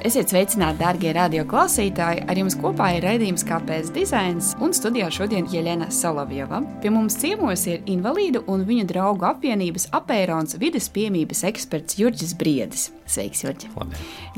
Esiet sveicināti, darbie radioklausītāji! Ar jums kopā ir raidījums Kāpēc dizains un studijā šodien Jelena Solovjova. Pie mums ciemos ir invalīdu un viņu draugu apvienības apērons vides piemības eksperts Jurģis Briedis. Sveiks, Jurģi!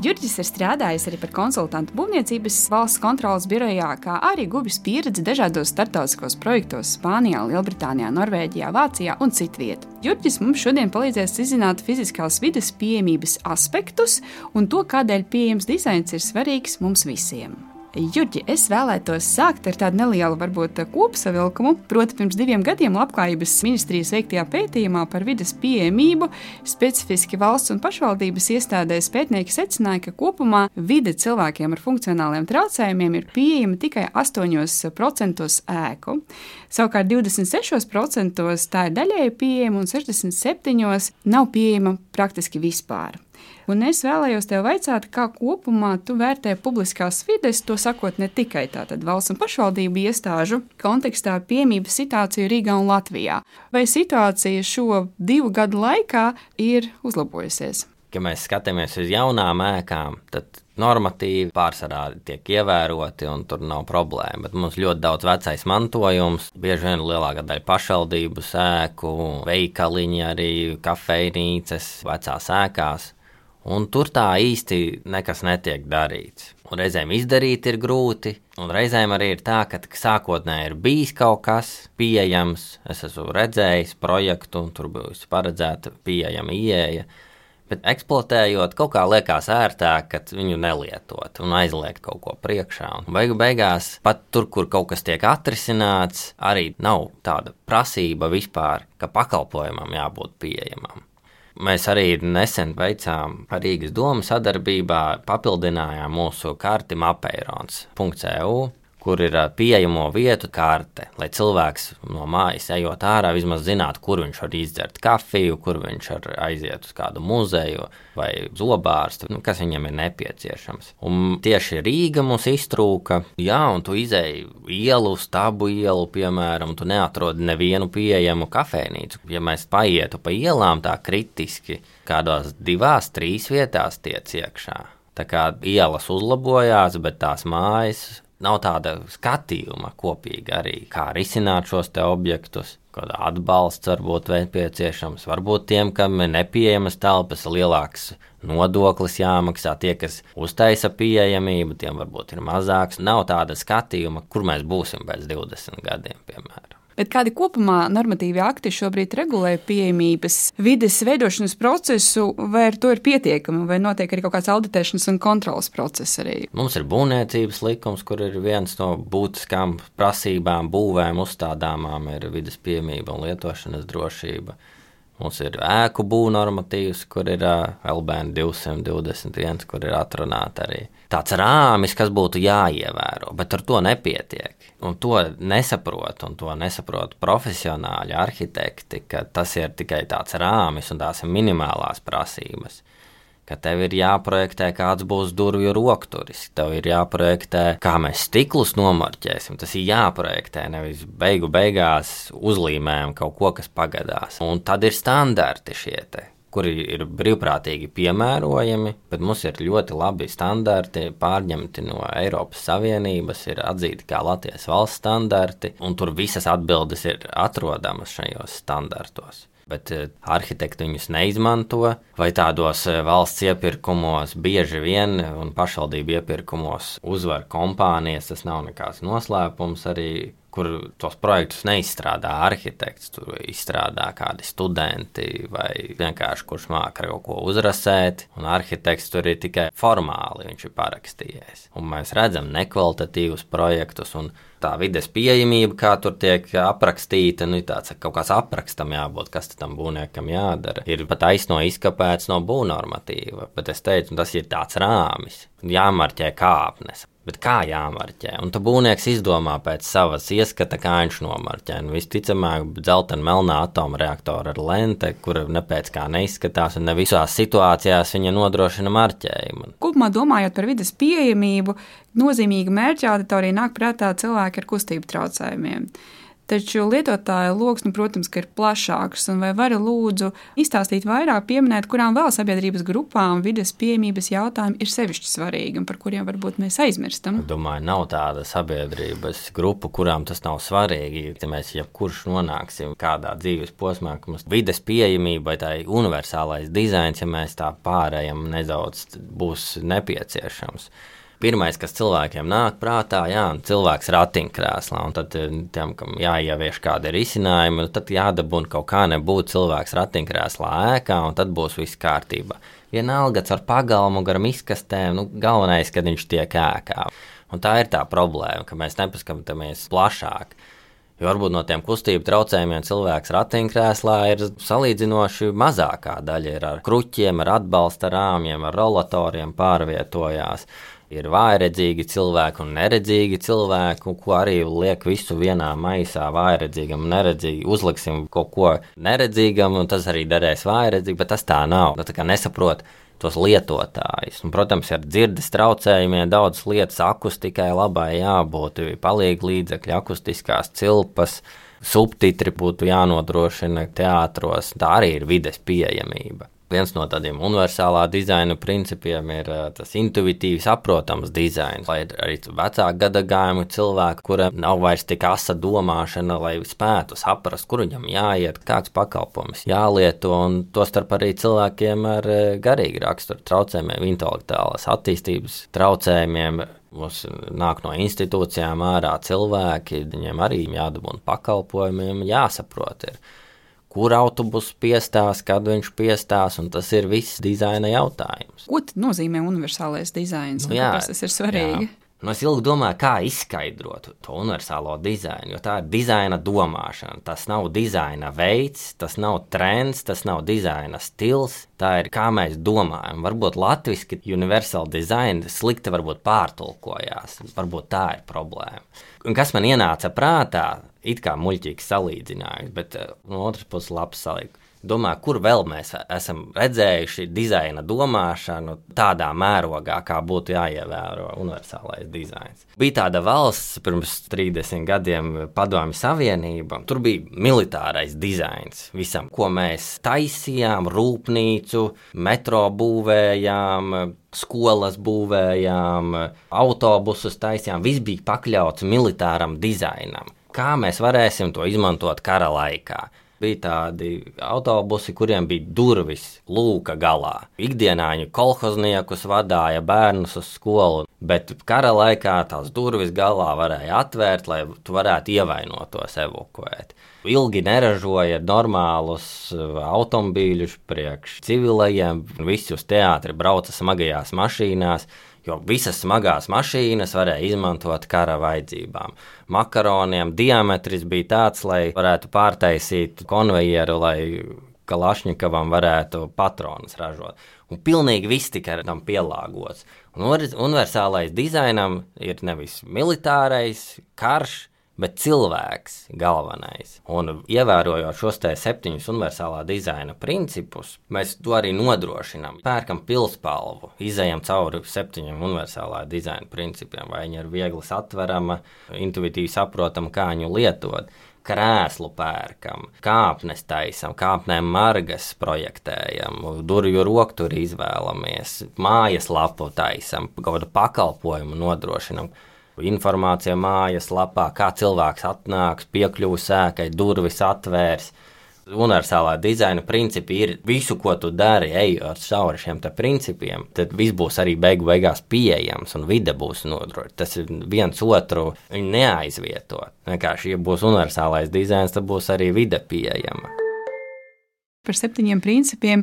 Jurģis ir strādājis arī par konsultantu būvniecības valsts kontrolas birojā, kā arī guvis pieredzi dažādos starptautiskos projektos Spānijā, Lielbritānijā, Norvēģijā, Vācijā un citviet. Jurģis mums šodien palīdzēs izzināt fiziskās vides pieejamības aspektus un to, kādēļ pieejams dizains ir svarīgs mums visiem. Jurģi, es vēlētos sākt ar tādu nelielu, varbūt kopsavilkumu. Proti, pirms diviem gadiem Labklājības ministrijas veiktajā pētījumā par vidas pieejamību specifiski valsts un pašvaldības iestādēs pētnieki secināja, ka kopumā vide cilvēkiem ar funkcionāliem traucējumiem ir pieejama tikai 8% ēku. Savukārt 26% tā ir daļēji pieejama un 67% nav pieejama praktiski vispār. Un es vēlējos tev jautāt, kā kopumā tu vērtē publiskās vides, to sakot ne tikai tātad valsts un pašvaldību iestāžu kontekstā piemības situāciju Rīgā un Latvijā. Vai situācija šo divu gadu laikā ir uzlabojusies? Ja mēs skatāmies uz jaunām ēkām, tad normatīvi pārsvarā tiek ievēroti un tur nav problēma. Bet mums ļoti daudz vecais mantojums, bieži vien lielākā daļa pašvaldību sēku, veikaliņi, arī kafejnīcas, vecās ēkās un tur tā īsti nekas netiek darīts. Un reizēm izdarīt ir grūti, un reizēm arī ir tā, ka sākotnēji ir bijis kaut kas pieejams. Es esmu redzējis projektu, un tur bija paredzēta pieejama ieeja. Bet eksploatējot, kaut kā liekas ērtāk, ka viņu nelietot un aizliegt kaut ko priekšā. Un beigu beigās, pat tur, kur kaut kas tiek atrisināts, arī nav tāda prasība vispār, ka pakalpojumam jābūt pieejamam. Mēs arī nesen veicām Rīgas domu sadarbībā, papildinājām mūsu karti mapēirons.eu kur ir pieejamo vietu karte, lai cilvēks no mājas ejot ārā vismaz zinātu, kur viņš var izdzert kafiju, kur viņš var aiziet uz kādu muzeju vai zobārstu, nu, kas viņam ir nepieciešams. Un tieši Rīga mums iztrūka, jā, un tu izēji ielu, stabu ielu, piemēram, tu neatrodi nevienu pieejamu kafejnīcu. Ja mēs paietu pa ielām tā kritiski, kādās divās, trīs vietās tiec iekšā. Tā kā ielas uzlabojās, bet tās mājas nav tāda skatījuma kopīga arī, kā risināt šos objektus. Kāda atbalsts var būt nepieciešams. Varbūt tiem, kam ir nepieejamas telpas, lielāks nodoklis jāmaksā. Tie, kas uztaisa pieejamību, tiem varbūt ir mazāks. Nav tāda skatījuma, kur mēs būsim pēc 20 gadiem, piemēram. Bet kādi kopumā normatīvi akti šobrīd regulē pieejamības vides veidošanas procesu, vai ar to ir pietiekami, vai notiek arī kaut kāds auditēšanas un kontrolas process arī? Mums ir būvniecības likums, kur ir viens no būtiskām prasībām, būvēm uzstādāmām ir vides pieejamība un lietošanas drošība. Mums ir ēku būvnormatīvs, kur ir LBN 221, kur ir atrunāta arī tāds rāmis, kas būtu jāievēro, bet ar to nepietiek. Un to nesaprot, un to nesaprot profesionāļi, arhitekti, ka tas ir tikai tāds rāmis un tās ir minimālās prasības. Ka tev ir jāprojektē, kāds būs durvju rokturis, tev ir jāprojektē, kā mēs stiklus nomarķēsim. Tas ir jāprojektē, nevis beigu beigās uzlīmējam kaut ko, kas pagadās. Un tad ir standarti šie te kuri ir brīvprātīgi piemērojami, bet mums ir ļoti labi standarti pārņemti no Eiropas Savienības, ir atzīti kā Latvijas valsts standarti, un tur visas atbildes ir atrodamas šajos standartos bet eh, arhitekti viņus neizmanto, vai tādos eh, valsts iepirkumos bieži vien un pašvaldību iepirkumos uzvar kompānijas, tas nav nekāds noslēpums arī kur tos projektus neizstrādā arhitekts, tur izstrādā kādi studenti vai vienkārši kurš māca kaut ko uzrasēt, un arhitekts tur ir tikai formāli, viņš ir parakstījies. Un mēs redzam nekvalitatīvus projektus, un tā vides pieejamība, kā tur tiek aprakstīta, nu, tāds kaut kāds aprakstam jābūt, kas tam būvniekam jādara. Ir pat aizno izkapēts no būvnormatīva, bet es teicu, tas ir tāds rāmis, jāmarķē kāpnes. Bet kā jāmarķē? Un tā būvnieks izdomā pēc savas ieskata, kā viņš nomarķē. Nu, visticamāk, dzeltena melnā atomreaktora ar lente, kur ne pēc kā neizskatās, un ne visās situācijās viņa nodrošina marķējumu. Kopumā domājot par vidas pieejamību, nozīmīga mērķa auditorija nāk prātā cilvēki ar kustību traucējumiem. Taču lietotāja lokus, nu, protams, ir plašāks. Vai vari lūdzu izstāstīt vairāk, pieminēt, kurām vēl sabiedrības grupām vides pieejamības jautājumi ir sevišķi svarīgi un par kuriem varbūt mēs aizmirstam? Domāju, nav tāda sabiedrības grupa, kurām tas nav svarīgi. Ja mēs jebkurš nonāksim kādā dzīves posmā, ka mums vides pieejamība tā universālais dizains, ja mēs tā pārējām nedaudz, būs nepieciešams pirmais, kas cilvēkiem nāk prātā, jā, cilvēks ratiņkrēslā, un tad eh, tiem, kam jāievieš kādi risinājumi, tad jādabūna kaut kā nebūt cilvēks ratiņkrēslā ēkā, un tad būs viss kārtībā. Vienalga ar pagalmu, garam izkastēm, nu, galvenais, kad viņš tiek ēkā. Un tā ir tā problēma, ka mēs nepaskatāmies plašāk. Jo varbūt no tiem kustību traucējumiem cilvēks ratiņkrēslā ir salīdzinoši mazākā daļa. Ar kruķiem, ar atbalsta rāmjiem, ar rollatoriem pārvietojās ir vājredzīgi cilvēki un neredzīgi cilvēki, ko arī liek visu vienā maisā, vājredzīgam un neredzīgi. Uzliksim kaut ko neredzīgam, un tas arī derēs vājredzīgi, bet tas tā nav. Tā kā nesaprot tos lietotājus. Un, protams, ar dzirdes traucējumiem daudzas lietas akustikai labai jābūt, palīgi līdzekļi, akustiskās cilpas. Subtitri būtu jānodrošina teātros, tā arī ir vides pieejamība viens no tādiem universālā dizaina principiem ir uh, tas intuitīvi saprotams dizains. Lai arī vecāku gadagājumu cilvēku, kuriem nav vairs tik asa domāšana, lai spētu saprast, kur viņam jāiet, kāds pakalpojums jālieto, un tostarp arī cilvēkiem ar uh, garīgu raksturu traucējumiem, intelektuālas attīstības traucējumiem. Mums nāk no institūcijām ārā cilvēki, viņiem arī jādabūna pakalpojumiem, jāsaprot. Ir kur autobuss piestās, kad viņš piestās, un tas ir viss dizaina jautājums. Ko nozīmē universālais dizains? Nu, jā, tas ir svarīgi. Jā. Nu, es ilgi domāju, kā izskaidrot to universālo dizainu, jo tā ir dizaina domāšana. Tas nav dizaina veids, tas nav trends, tas nav dizaina stils. Tā ir kā mēs domājam. Varbūt latviešu universāla dizaina slikti varbūt pārtulkojās. Varbūt tā ir problēma. Un kas man ienāca prātā, it kā muļķīgs salīdzinājums, bet eh, no otras puses labs salīdzinājums. Domāju, kur vēl mēs esam redzējuši dizaina domāšanu tādā mērogā, kā būtu jāievēro universālais dizains. Bija tāda valsts pirms 30 gadiem, Padomju Savienība. Tur bija militārais dizains visam, ko mēs taisījām, rūpnīcu, metro būvējām, skolas būvējām, autobusus taisījām. Viss bija pakļauts militāram dizainam kā mēs varēsim to izmantot kara laikā. Bija tādi autobusi, kuriem bija durvis lūka galā. Ikdienā viņi kolhozniekus vadīja, bērnus uz skolu, bet kara laikā tās durvis galā varēja atvērt, lai tu varētu ievainotos evakuēt. Ilgi neražoja normālus uh, automobīļus priekš civilajiem, visi uz teātri brauca smagajās mašīnās jo visas smagās mašīnas varēja izmantot kara vajadzībām. Makaroniem diametrs bija tāds, lai varētu pārtaisīt konvejeru, lai Kalašņikavam varētu patronus ražot. Un pilnīgi viss tika tam pielāgots. Un universālais dizainam ir nevis militārais karš, bet cilvēks galvenais. Un ievērojot šos septiņus universālā dizaina principus, mēs to arī nodrošinām. Pērkam pilspalvu, izējām cauri septiņiem universālā dizaina principiem, vai viņi ir viegli atverama, intuitīvi saprotama, kā viņu lietot. Krēslu pērkam, kāpnes taisam, kāpnēm margas projektējam, durvju rokturi izvēlamies, mājas lapu taisam, kaut kādu pakalpojumu nodrošinam informācija mājaslapā, kā cilvēks atnāks, piekļuvis ēkai, durvis atvērs. Universālā dizaina principi ir visu, ko tu dari, ejot cauri šiem principiem. Tad viss būs arī beigu beigās pieejams un vide būs nodrošināta. Tas viens otru neaizvietot. Vienkārši, ja būs universālais dizains, tad būs arī vide pieejama. Par septiņiem principiem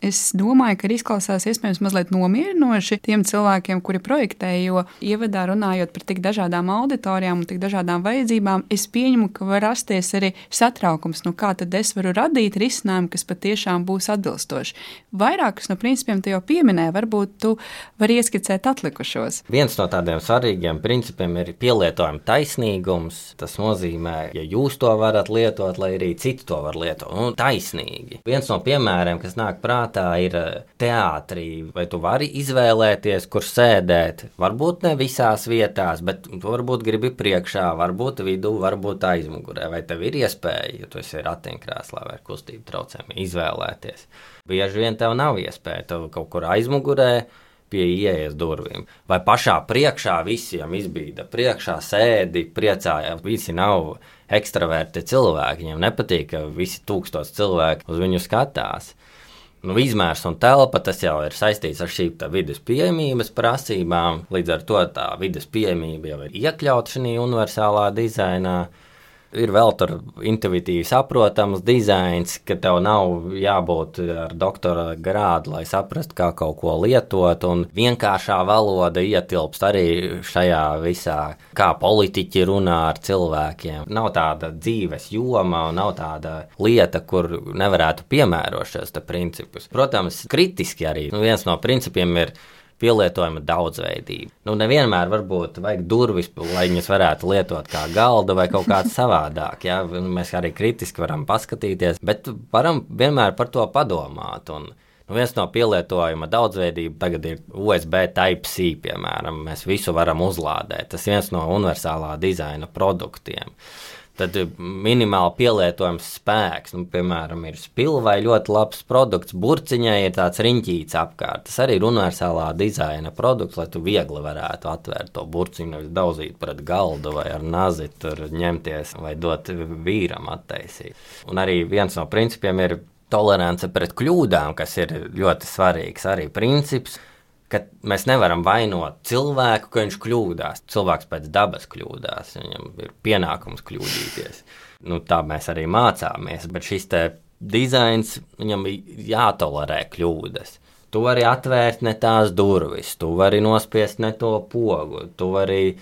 Es domāju, ka izklausās iespējams mazliet nomierinoši tiem cilvēkiem, kuri projektē, jo ievadā runājot par tik dažādām auditorijām un tik dažādām vajadzībām, es pieņemu, ka var rasties arī satraukums, nu kā tad es varu radīt risinājumu, kas patiešām būs atbilstoši. Vairākus no principiem tu jau pieminēji, varbūt tu vari ieskicēt atlikušos. Viens no tādiem svarīgiem principiem ir pielietojuma taisnīgums. Tas nozīmē, ja jūs to varat lietot, lai arī citi to var lietot, un taisnīgi. Viens no piemēriem, kas nāk prātā, prātā ir eh, teātrī, vai tu vari izvēlēties, kur sēdēt. Varbūt ne visās vietās, bet tu varbūt gribi priekšā, varbūt vidū, varbūt aizmugurē. Vai tev ir iespēja, ja tu esi ratiņkrēslā vai kustību traucējumi, izvēlēties? Bieži vien tev nav iespēja, tev kaut kur aizmugurē pie ieejas durvīm. Vai pašā priekšā visiem izbīda, priekšā sēdi, priecājās, visi nav ekstraverti cilvēki. Viņiem nepatīk, ka visi tūkstoši cilvēki uz viņu skatās. Nu, izmērs un telpa tas jau ir saistīts ar šīm vidas pieejamības prasībām. Līdz ar to tā vidas pieejamība jau ir iekļauta šajā universālā dizainā ir vēl tur intuitīvi saprotams dizains, ka tev nav jābūt ar doktora grādu, lai saprastu, kā kaut ko lietot. Un vienkāršā valoda ietilpst arī šajā visā, kā politiķi runā ar cilvēkiem. Nav tāda dzīves joma, nav tāda lieta, kur nevarētu piemērot šos principus. Protams, kritiski arī nu, viens no principiem ir pielietojama daudzveidība. Nu, nevienmēr varbūt vajag durvis, lai viņas varētu lietot kā galdu vai kaut kādā savādāk. Ja? Mēs arī kritiski varam paskatīties, bet varam vienmēr par to padomāt. Un, Nu, viens no pielietojuma daudzveidība tagad ir USB Type-C, piemēram. Mēs visu varam uzlādēt. Tas ir viens no universālā dizaina produktiem. Uh, tad minimāli pielietojams spēks. Nu, piemēram, ir spilvai ļoti labs produkts, burciņai ir tāds riņķīts apkārt. Tas arī ir universālā dizaina produkts, lai tu viegli varētu atvērt to burciņu, nevis daudzīt pret galdu vai ar nazi tur ņemties vai dot vīram attaisīt. Un arī viens no principiem ir tolerance pret kļūdām, kas ir ļoti svarīgs arī princips ka mēs nevaram vainot cilvēku, ka viņš kļūdās. Cilvēks pēc dabas kļūdās, viņam ir pienākums kļūdīties. Nu, tā mēs arī mācāmies, bet šis dizains viņam ir jātolerē kļūdas. Tu vari atvērt ne tās durvis, tu vari nospiest ne to pogu, tu vari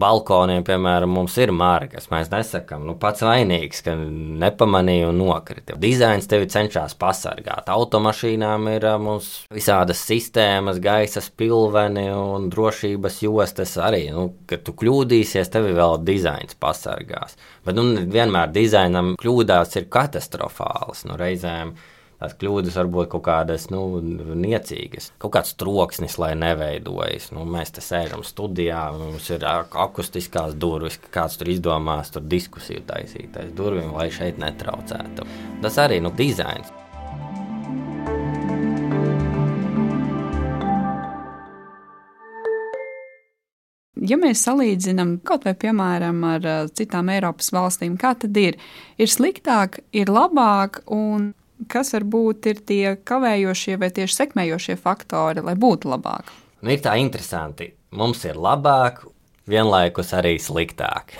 balkoniem, piemēram, mums ir margas. Mēs nesakām, nu, pats vainīgs, ka nepamanīja un nokrita. Dizains tevi cenšas pasargāt. Automašīnām ir mums visādas sistēmas, gaisa spilveni un drošības jostas arī. Nu, kad tu kļūdīsies, tevi vēl dizains pasargās. Bet nu, vienmēr dizainam kļūdās ir katastrofāls. Nu, reizēm tās kļūdas var būt kaut kādas nu, niecīgas. Kaut kāds troksnis, lai neveidojas. Nu, mēs te sēžam studijā, mums ir akustiskās durvis, kāds tur izdomās tur diskusiju taisīt aiz durvīm, lai šeit netraucētu. Tas arī nu, dizains. Ja mēs salīdzinām kaut vai piemēram ar citām Eiropas valstīm, kā tad ir? Ir sliktāk, ir labāk, un kas varbūt ir tie kavējošie vai tieši sekmējošie faktori, lai būtu labāk? Nu, ir tā interesanti. Mums ir labāk, vienlaikus arī sliktāk.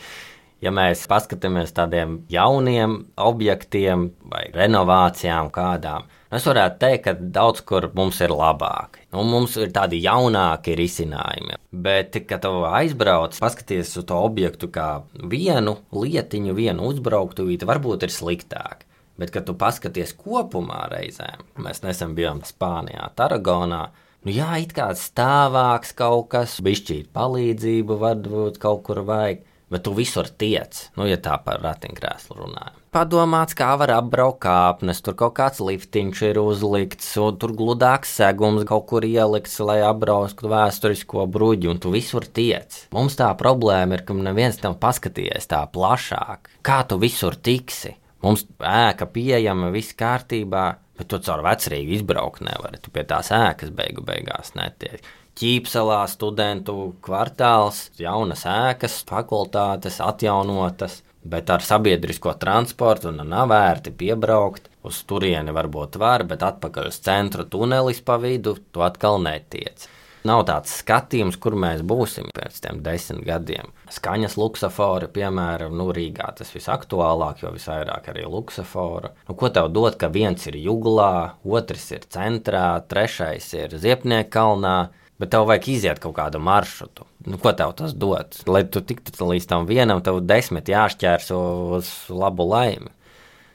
ja mēs paskatāmies tādiem jauniem objektiem vai renovācijām kādām, es varētu teikt, ka daudz kur mums ir labāk. Nu, mums ir tādi jaunāki risinājumi. Bet, kad tu aizbrauc, paskaties uz to objektu kā vienu lietiņu, vienu uzbrauktuvīti, varbūt ir sliktāk. Bet, kad tu paskaties kopumā reizēm, mēs nesen bijām Spānijā, Taragonā. Nu, jā, it kā stāvāks kaut kas, bišķīt palīdzību, varbūt kaut kur vajag, bet tu visur tiec, nu, ja tā par ratiņkrēslu runājam. Padomāts, kā var apbraukt kāpnes, tur kaut kāds liftiņš ir uzlikts, un tur gludāks segums kaut kur ielikts, lai apbrauktu vēsturisko bruģi, un tu visur tiec. Mums tā problēma ir, ka neviens tam paskatījies tā plašāk. Kā tu visur tiksi? Mums ēka pieejama, viss kārtībā, bet tu caur vecrīgu izbraukt nevari. Tu pie tās ēkas beigu beigās netiek. Ķīpselā studentu kvartāls, jaunas ēkas, fakultātes atjaunotas, bet ar sabiedrisko transportu nav vērti piebraukt. Uz turieni varbūt var, bet atpakaļ uz centru tunelis pa vidu tu atkal netiec. Nav tāds skatījums, kur mēs būsim pēc tam desmit gadiem. Skaņas luksafori, piemēram, nu, Rīgā tas visaktuālāk, jo visvairāk arī luksafora. Nu, ko tev dod, ka viens ir juglā, otrs ir centrā, trešais ir ziepnieku kalnā, bet tev vajag iziet kaut kādu maršrutu. Nu, ko tev tas dod? Lai tu tiktu līdz tam vienam, tev desmit jāšķērso uz labu laimi.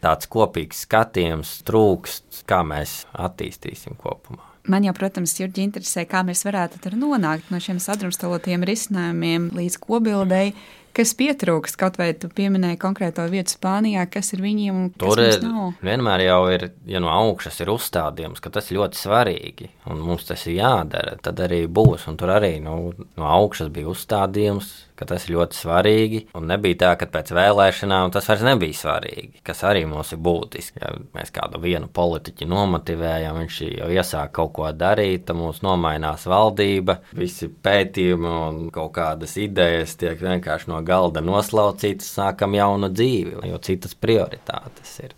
Tāds kopīgs skatījums trūkst, kā mēs attīstīsim kopumā. Man jau, protams, Jurģi interesē, kā mēs varētu nonākt no šiem sadrumstalotiem risinājumiem līdz kobildei. Kas pietrūkst, kaut vai tu pieminēji konkrēto vietu Spānijā, kas ir viņiem un kas Tur ir, vienmēr jau ir, ja no augšas ir uzstādījums, ka tas ir ļoti svarīgi un mums tas ir jādara, tad arī būs. Un tur arī nu, no augšas bija uzstādījums, ka tas ir ļoti svarīgi. Un nebija tā, ka pēc vēlēšanām tas vairs nebija svarīgi, kas arī mums ir būtiski. Ja mēs kādu vienu politiķu nomotivējam, viņš jau iesāk kaut ko darīt, tad mums nomainās valdība, visi pētījumi un kaut kādas idejas tiek vienkārši no galda noslaucītas, sākam jaunu dzīvi, jo citas prioritātes ir.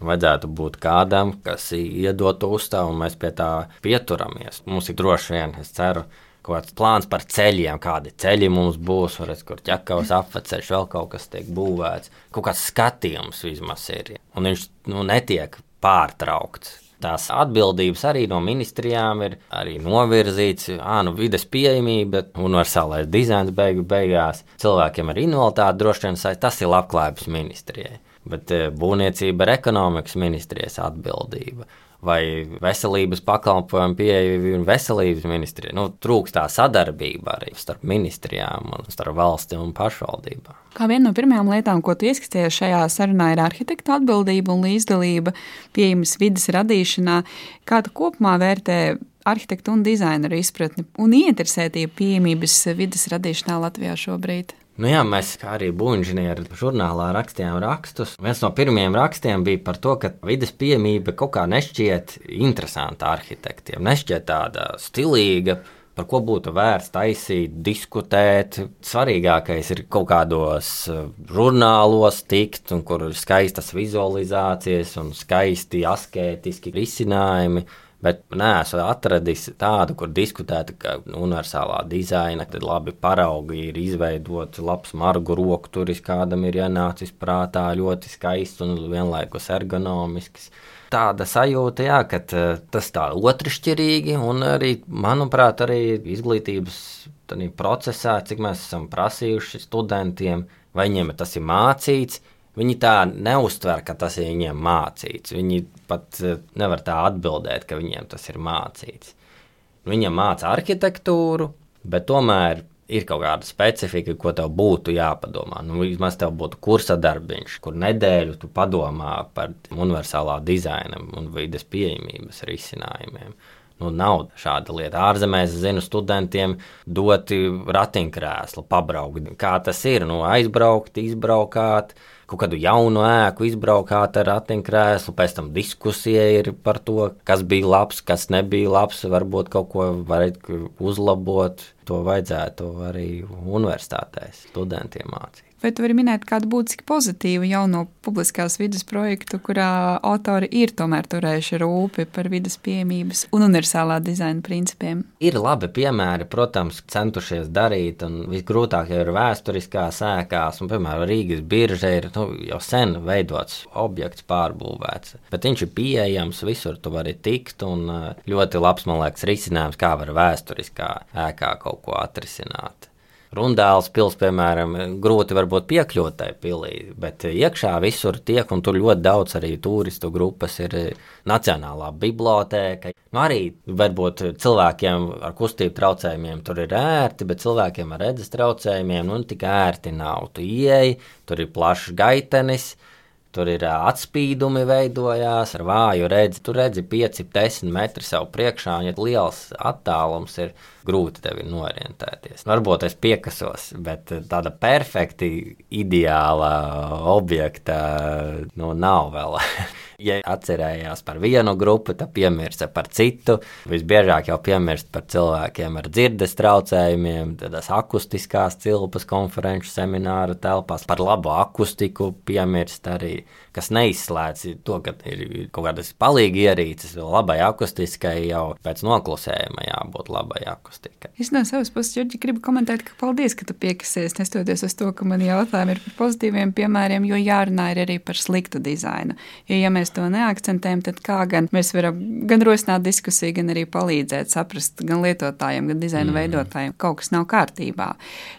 Vajadzētu būt kādam, kas iedod uzstāvu, un mēs pie tā pieturamies. Mums ir droši vien, es ceru, kaut kāds plāns par ceļiem, kādi ceļi mums būs, varēs, kur ķekavas apveceļš, vēl kaut kas tiek būvēts. Kaut kāds skatījums vismaz ir, un viņš nu, netiek pārtraukts. Tās atbildības arī no ministrijām ir arī novirzīts. Ah, nu, vides pieejamība, universālais dizains beigu beigās. Cilvēkiem ar invaliditāti droši vien tas ir labklājības ministrijai bet eh, būvniecība ir ekonomikas ministrijas atbildība. Vai veselības pakalpojumu pieeja un veselības ministrija. Nu, trūkst tā sadarbība arī starp ministrijām, un starp valsti un pašvaldībām. Kā viena no pirmajām lietām, ko tu ieskaties šajā sarunā, ir arhitekta atbildība un līdzdalība pieejamas vidas radīšanā. Kā tu kopumā vērtē arhitektu un dizaineru izpratni un ieinteresētību pieejamības vidas radīšanā Latvijā šobrīd? Nu jā, mēs arī būvniecības žurnālā rakstījām rakstus. Viens no pirmajiem rakstiem bija par to, ka vidas piemība kaut kā nešķiet interesanta arhitektiem, nešķiet tāda stilīga. Par ko būtu vērts taisīt, diskutēt. Svarīgākais ir kaut kādos eh, žurnālos tikt, un kur ir skaistas vizualizācijas un skaisti asketiski risinājumi. Bet neesmu atradis tādu, kur diskutētu, ka universālā dizaina, tad labi paraugi ir izveidots, labs margu roku turis, kādam ir ienācis prātā, ļoti skaists un vienlaikus ergonomisks. Tāda sajūta, jā, ka tas tā otršķirīgi, un arī, manuprāt, arī izglītības procesā, cik mēs esam prasījuši studentiem, vai viņiem tas ir mācīts, Viņi tā neuztver, ka tas ir viņiem mācīts. Viņi pat eh, nevar tā atbildēt, ka viņiem tas ir mācīts. Viņam māca arhitektūru, bet tomēr ir kaut kāda specifika, ko tev būtu jāpadomā. Nu, vismaz tev būtu kursa darbiņš, kur nedēļu tu padomā par universālā dizaina un vides pieejamības risinājumiem. Nu, nav šāda lieta. Ārzemēs, zinu, studentiem doti ratiņkrēslu, pabraukt. Kā tas ir? Nu, aizbraukt, izbraukāt kaut kādu jaunu ēku izbraukāt ar ratiņkrēslu, pēc tam diskusija ir par to, kas bija labs, kas nebija labs, varbūt kaut ko varētu uzlabot. To vajadzētu arī universitātēs studentiem mācīt. Vai tu vari minēt kādu būtiski pozitīvu jauno publiskās vidas projektu, kurā autori ir tomēr turējuši rūpi par vidas pieejamības un universālā dizaina principiem? Ir labi piemēri, protams, centušies darīt, un visgrūtāk jau ir vēsturiskās ēkās, un, piemēram, Rīgas birža ir nu, jau sen veidots objekts pārbūvēts, bet viņš ir pieejams, visur tu vari tikt, un ļoti labs, man liekas, risinājums, kā var vēsturiskā ēkā kaut ko atrisināt. Rundāls pils, piemēram, grūti varbūt piekļūt tai pilī, bet iekšā visur tiek, un tur ļoti daudz arī turistu grupas ir Nacionālā bibliotēka. Nu, arī varbūt cilvēkiem ar kustību traucējumiem tur ir ērti, bet cilvēkiem ar redzes traucējumiem nu tik ērti nav. Tu ieeji, tur ir plašs gaitenis, Tur ir atspīdumi veidojās ar vāju redzi. Tur redzi 5, 10 metri sev priekšā, un ja liels attālums ir grūti tevi norientēties. Varbūt es piekasos, bet tāda perfekti ideāla objekta nu, nav vēl. ja atcerējās par vienu grupu, tad piemirsta par citu. Visbiežāk jau piemirst par cilvēkiem ar dzirdes traucējumiem, tādas akustiskās cilpas konferenču semināru telpās, par labu akustiku piemirst arī kas neizslēdz to, ka ir kaut kādas palīgi ierīces, labai akustiskai jau pēc noklusējuma jābūt labai akustikai. Es no savas puses, Jurģi, gribu komentēt, ka paldies, ka tu piekasies, nestoties uz to, ka man jautājumi ir par pozitīviem piemēriem, jo jārunā ir arī par sliktu dizainu. Jo, ja mēs to neakcentējam, tad kā gan mēs varam gan rosināt diskusiju, gan arī palīdzēt saprast gan lietotājiem, gan dizaina mm. veidotājiem, kaut kas nav kārtībā.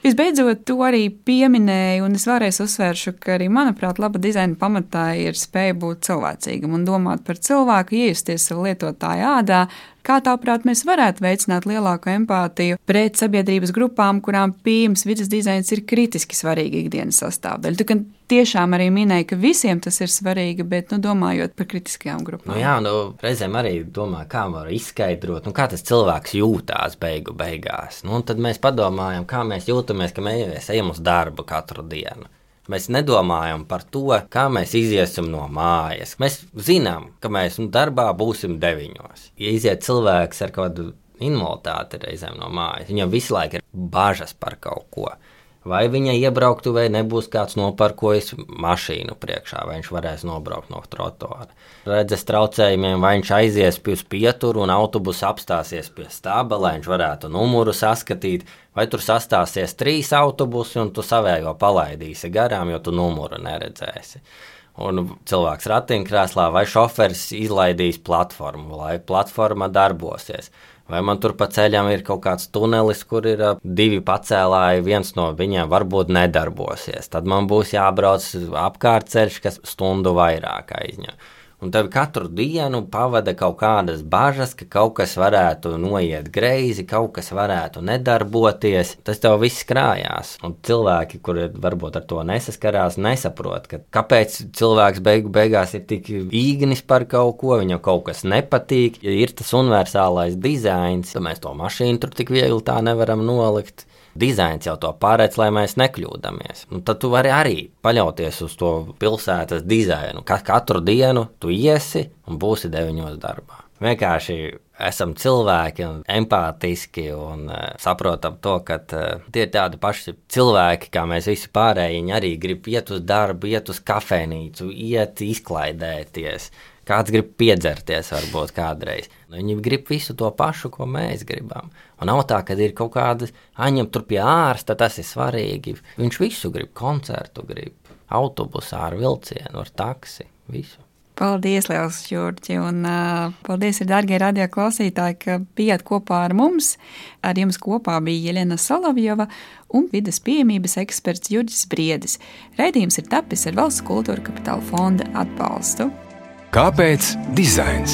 Visbeidzot, to arī pieminēju, un es vēlreiz uzsvēršu, ka arī, manuprāt, laba dizaina pamatā ir spēja būt cilvēcīgam un domāt par cilvēku, iejusties savā lietotāja ādā, Kā tāprāt, mēs varētu veicināt lielāku empātiju pret sabiedrības grupām, kurām pieejams vidas dizains ir kritiski svarīga ikdienas sastāvdaļa? Tu gan tiešām arī minēji, ka visiem tas ir svarīgi, bet, nu, domājot par kritiskajām grupām. Nu, jā, nu, reizēm arī domā, kā var izskaidrot, nu, kā tas cilvēks jūtās beigu beigās. Nu, tad mēs padomājam, kā mēs jūtamies, ka mēs ejam uz darbu katru dienu. Mēs nedomājam par to, kā mēs iziesim no mājas. Mēs zinām, ka mēs nu, darbā būsim deviņos. Ja iziet cilvēks ar kādu invaliditāti reizēm no mājas, viņam visu laiku ir bažas par kaut ko. Vai viņa iebrauktu, vai nebūs kāds noparkojis mašīnu priekšā, vai viņš varēs nobraukt no trotuāra. Redzes traucējumiem, vai viņš aizies pie pieturu un autobusu apstāsies pie staba, lai viņš varētu numuru saskatīt, vai tur sastāsies trīs autobusi un tu savējo palaidīsi garām, jo tu numuru neredzēsi. Un cilvēks ratiņkrēslā vai šoferis izlaidīs platformu, lai platforma darbosies Vai man tur pa ceļam ir kaut kāds tunelis, kur ir divi pacēlāji, viens no viņiem varbūt nedarbosies. Tad man būs jābrauc apkārtceļš, kas stundu vairāk aizņem un tev katru dienu pavada kaut kādas bažas, ka kaut kas varētu noiet greizi, kaut kas varētu nedarboties. Tas tev viss krājās. Un cilvēki, kuri varbūt ar to nesaskarās, nesaprot, ka, kāpēc cilvēks beigu beigās ir tik īgnis par kaut ko, viņam kaut kas nepatīk. Ja ir tas universālais dizains, tad mēs to mašīnu tur tik viegli tā nevaram nolikt dizains jau to paredz, lai mēs nekļūdāmies. Nu, tad tu vari arī paļauties uz to pilsētas dizainu. Ka katru dienu tu iesi un būsi deviņos darbā. Vienkārši esam cilvēki un empātiski un uh, saprotam to, ka uh, tie ir tādi paši cilvēki, kā mēs visi pārējie. Viņi arī grib iet uz darbu, iet uz kafejnīcu, iet izklaidēties. Kāds grib piedzerties, varbūt kādreiz. Nu, viņi grib visu to pašu, ko mēs gribam. Un nav tā, ka ir kaut kāda aņem tur pie ārsta, tas ir svarīgi. Viņš visu grib, koncertu grib, autobusā ar vilcienu, ar taksi, visu. Paldies, Lielas Čurķi, un uh, paldies, darbie radio klausītāji, ka bijāt kopā ar mums. Ar jums kopā bija Jelena Solovjova un vidas pieejamības eksperts Jurģis Briedis. Raidījums ir tapis ar Valsts kultūra kapitāla fonda atbalstu. Kāpēc dizains?